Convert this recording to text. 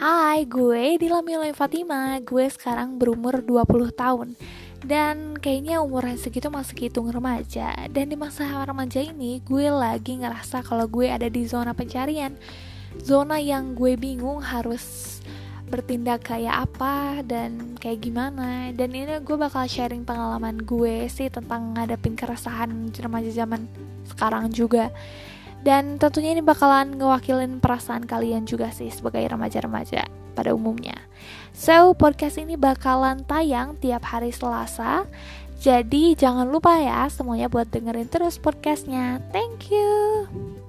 Hai, gue Dila Milay Fatima. Gue sekarang berumur 20 tahun. Dan kayaknya umur segitu masih hitung remaja. Dan di masa remaja ini gue lagi ngerasa kalau gue ada di zona pencarian. Zona yang gue bingung harus bertindak kayak apa dan kayak gimana. Dan ini gue bakal sharing pengalaman gue sih tentang ngadepin keresahan remaja zaman sekarang juga dan tentunya ini bakalan ngewakilin perasaan kalian juga sih sebagai remaja-remaja pada umumnya. So, podcast ini bakalan tayang tiap hari Selasa. Jadi jangan lupa ya semuanya buat dengerin terus podcastnya. Thank you.